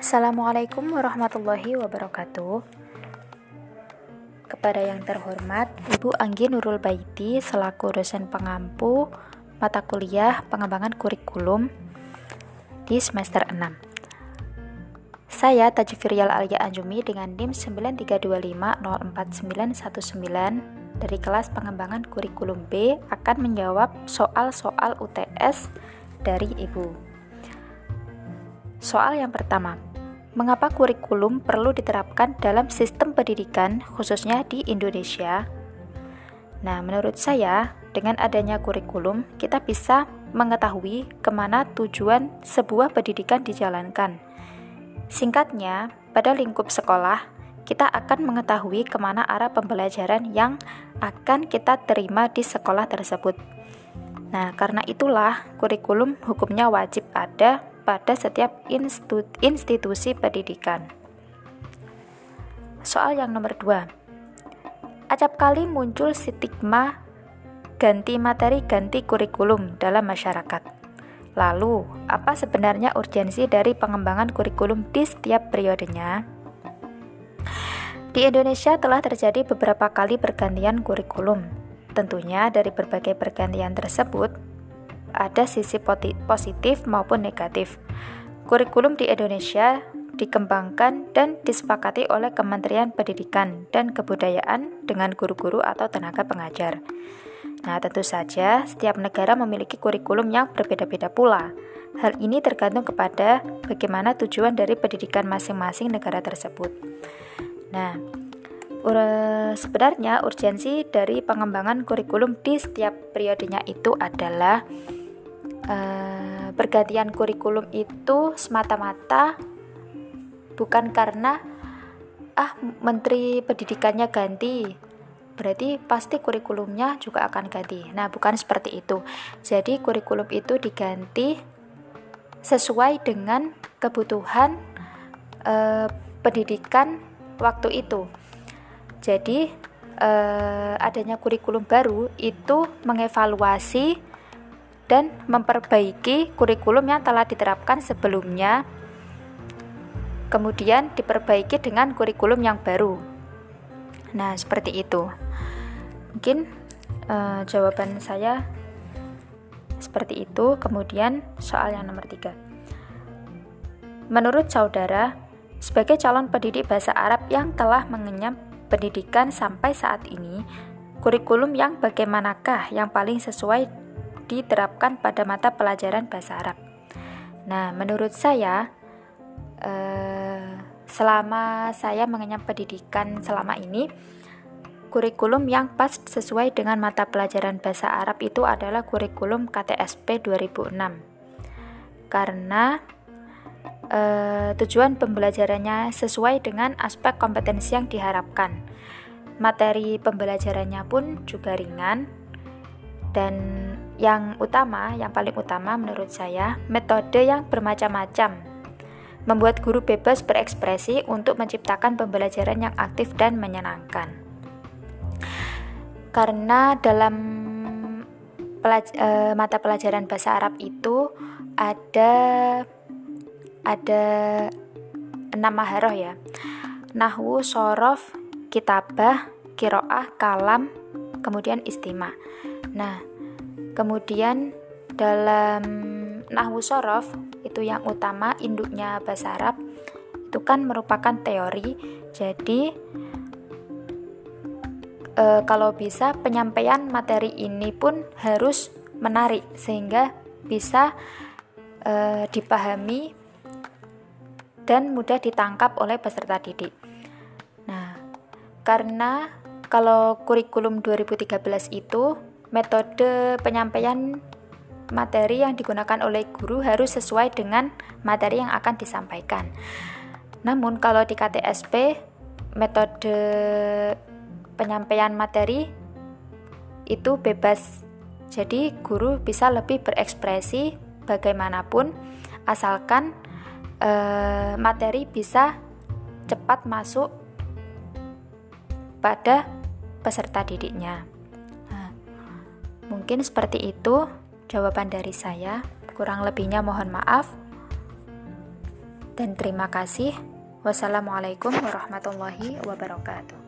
Assalamualaikum warahmatullahi wabarakatuh. Kepada yang terhormat Ibu Anggi Nurul Baiti selaku dosen pengampu mata kuliah pengembangan kurikulum di semester 6. Saya Tajfirial Alia Anjumi dengan NIM 932504919 dari kelas pengembangan kurikulum B akan menjawab soal-soal UTS dari Ibu. Soal yang pertama, mengapa kurikulum perlu diterapkan dalam sistem pendidikan, khususnya di Indonesia? Nah, menurut saya, dengan adanya kurikulum, kita bisa mengetahui ke mana tujuan sebuah pendidikan dijalankan. Singkatnya, pada lingkup sekolah, kita akan mengetahui ke mana arah pembelajaran yang akan kita terima di sekolah tersebut. Nah, karena itulah kurikulum hukumnya wajib ada pada setiap institusi pendidikan. Soal yang nomor dua, acap kali muncul stigma ganti materi ganti kurikulum dalam masyarakat. Lalu, apa sebenarnya urgensi dari pengembangan kurikulum di setiap periodenya? Di Indonesia telah terjadi beberapa kali pergantian kurikulum. Tentunya dari berbagai pergantian tersebut, ada sisi positif maupun negatif. Kurikulum di Indonesia dikembangkan dan disepakati oleh Kementerian Pendidikan dan Kebudayaan dengan guru-guru atau tenaga pengajar. Nah, tentu saja setiap negara memiliki kurikulum yang berbeda-beda pula. Hal ini tergantung kepada bagaimana tujuan dari pendidikan masing-masing negara tersebut. Nah, sebenarnya urgensi dari pengembangan kurikulum di setiap periodenya itu adalah uh, pergantian kurikulum itu semata-mata bukan karena ah menteri pendidikannya ganti berarti pasti kurikulumnya juga akan ganti. Nah, bukan seperti itu. Jadi kurikulum itu diganti sesuai dengan kebutuhan uh, pendidikan waktu itu. Jadi uh, adanya kurikulum baru itu mengevaluasi dan memperbaiki kurikulum yang telah diterapkan sebelumnya, kemudian diperbaiki dengan kurikulum yang baru. Nah, seperti itu. Mungkin uh, jawaban saya seperti itu. Kemudian soal yang nomor tiga. Menurut saudara, sebagai calon pendidik bahasa Arab yang telah mengenyam pendidikan sampai saat ini, kurikulum yang bagaimanakah yang paling sesuai diterapkan pada mata pelajaran bahasa Arab. Nah, menurut saya, eh, selama saya mengenyam pendidikan selama ini, kurikulum yang pas sesuai dengan mata pelajaran bahasa Arab itu adalah kurikulum KTSP 2006. Karena eh, tujuan pembelajarannya sesuai dengan aspek kompetensi yang diharapkan. Materi pembelajarannya pun juga ringan dan yang utama, yang paling utama menurut saya, metode yang bermacam-macam. Membuat guru bebas berekspresi untuk menciptakan pembelajaran yang aktif dan menyenangkan. Karena dalam pelaj e, mata pelajaran bahasa Arab itu ada ada enam maharoh ya. Nahwu, sorof, kitabah, kiroah, kalam, kemudian istima. Nah, Kemudian dalam nahwu sorof itu yang utama induknya bahasa Arab itu kan merupakan teori. Jadi e, kalau bisa penyampaian materi ini pun harus menarik sehingga bisa e, dipahami dan mudah ditangkap oleh peserta didik. Nah, karena kalau kurikulum 2013 itu metode penyampaian materi yang digunakan oleh guru harus sesuai dengan materi yang akan disampaikan. Namun kalau di KTSP metode penyampaian materi itu bebas. Jadi guru bisa lebih berekspresi bagaimanapun asalkan eh, materi bisa cepat masuk pada peserta didiknya. Mungkin seperti itu jawaban dari saya. Kurang lebihnya mohon maaf. dan terima kasih. Wassalamualaikum warahmatullahi wabarakatuh.